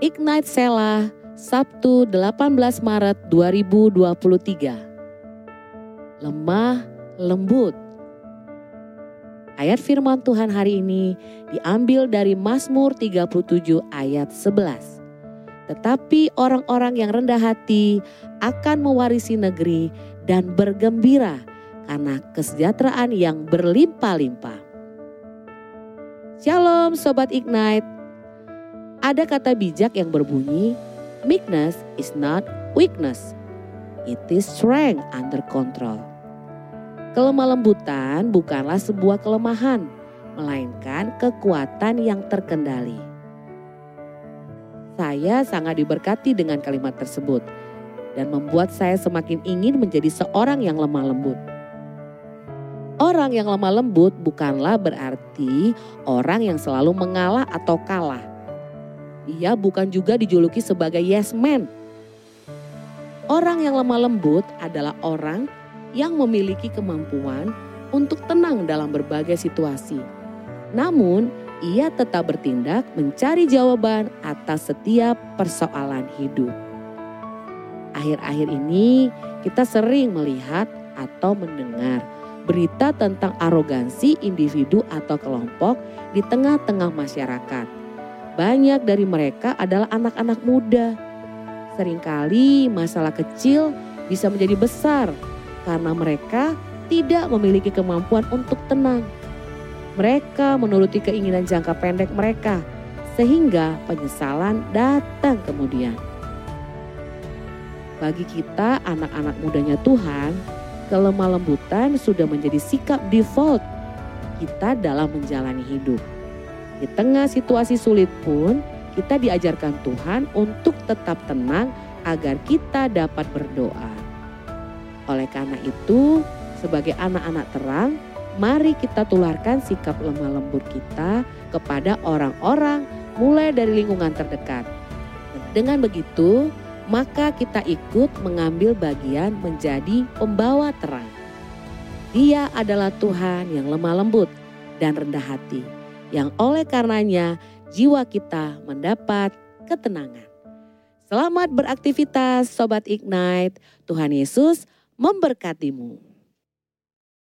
Ignite Sela, Sabtu 18 Maret 2023. Lemah lembut. Ayat firman Tuhan hari ini diambil dari Mazmur 37 ayat 11. Tetapi orang-orang yang rendah hati akan mewarisi negeri dan bergembira karena kesejahteraan yang berlimpah-limpah. Shalom Sobat Ignite. Ada kata bijak yang berbunyi, meekness is not weakness. It is strength under control. Kelemah lembutan bukanlah sebuah kelemahan, melainkan kekuatan yang terkendali. Saya sangat diberkati dengan kalimat tersebut dan membuat saya semakin ingin menjadi seorang yang lemah lembut. Orang yang lemah lembut bukanlah berarti orang yang selalu mengalah atau kalah. Ia bukan juga dijuluki sebagai yes man. Orang yang lemah lembut adalah orang yang memiliki kemampuan untuk tenang dalam berbagai situasi. Namun, ia tetap bertindak mencari jawaban atas setiap persoalan hidup. Akhir-akhir ini, kita sering melihat atau mendengar berita tentang arogansi individu atau kelompok di tengah-tengah masyarakat. Banyak dari mereka adalah anak-anak muda. Seringkali masalah kecil bisa menjadi besar karena mereka tidak memiliki kemampuan untuk tenang. Mereka menuruti keinginan jangka pendek mereka, sehingga penyesalan datang kemudian. Bagi kita, anak-anak mudanya Tuhan, kelemah lembutan sudah menjadi sikap default kita dalam menjalani hidup. Di tengah situasi sulit pun, kita diajarkan Tuhan untuk tetap tenang agar kita dapat berdoa. Oleh karena itu, sebagai anak-anak terang, mari kita tularkan sikap lemah lembut kita kepada orang-orang mulai dari lingkungan terdekat. Dengan begitu, maka kita ikut mengambil bagian menjadi pembawa terang. Dia adalah Tuhan yang lemah lembut dan rendah hati, yang oleh karenanya jiwa kita mendapat ketenangan. Selamat beraktivitas Sobat Ignite, Tuhan Yesus memberkatimu.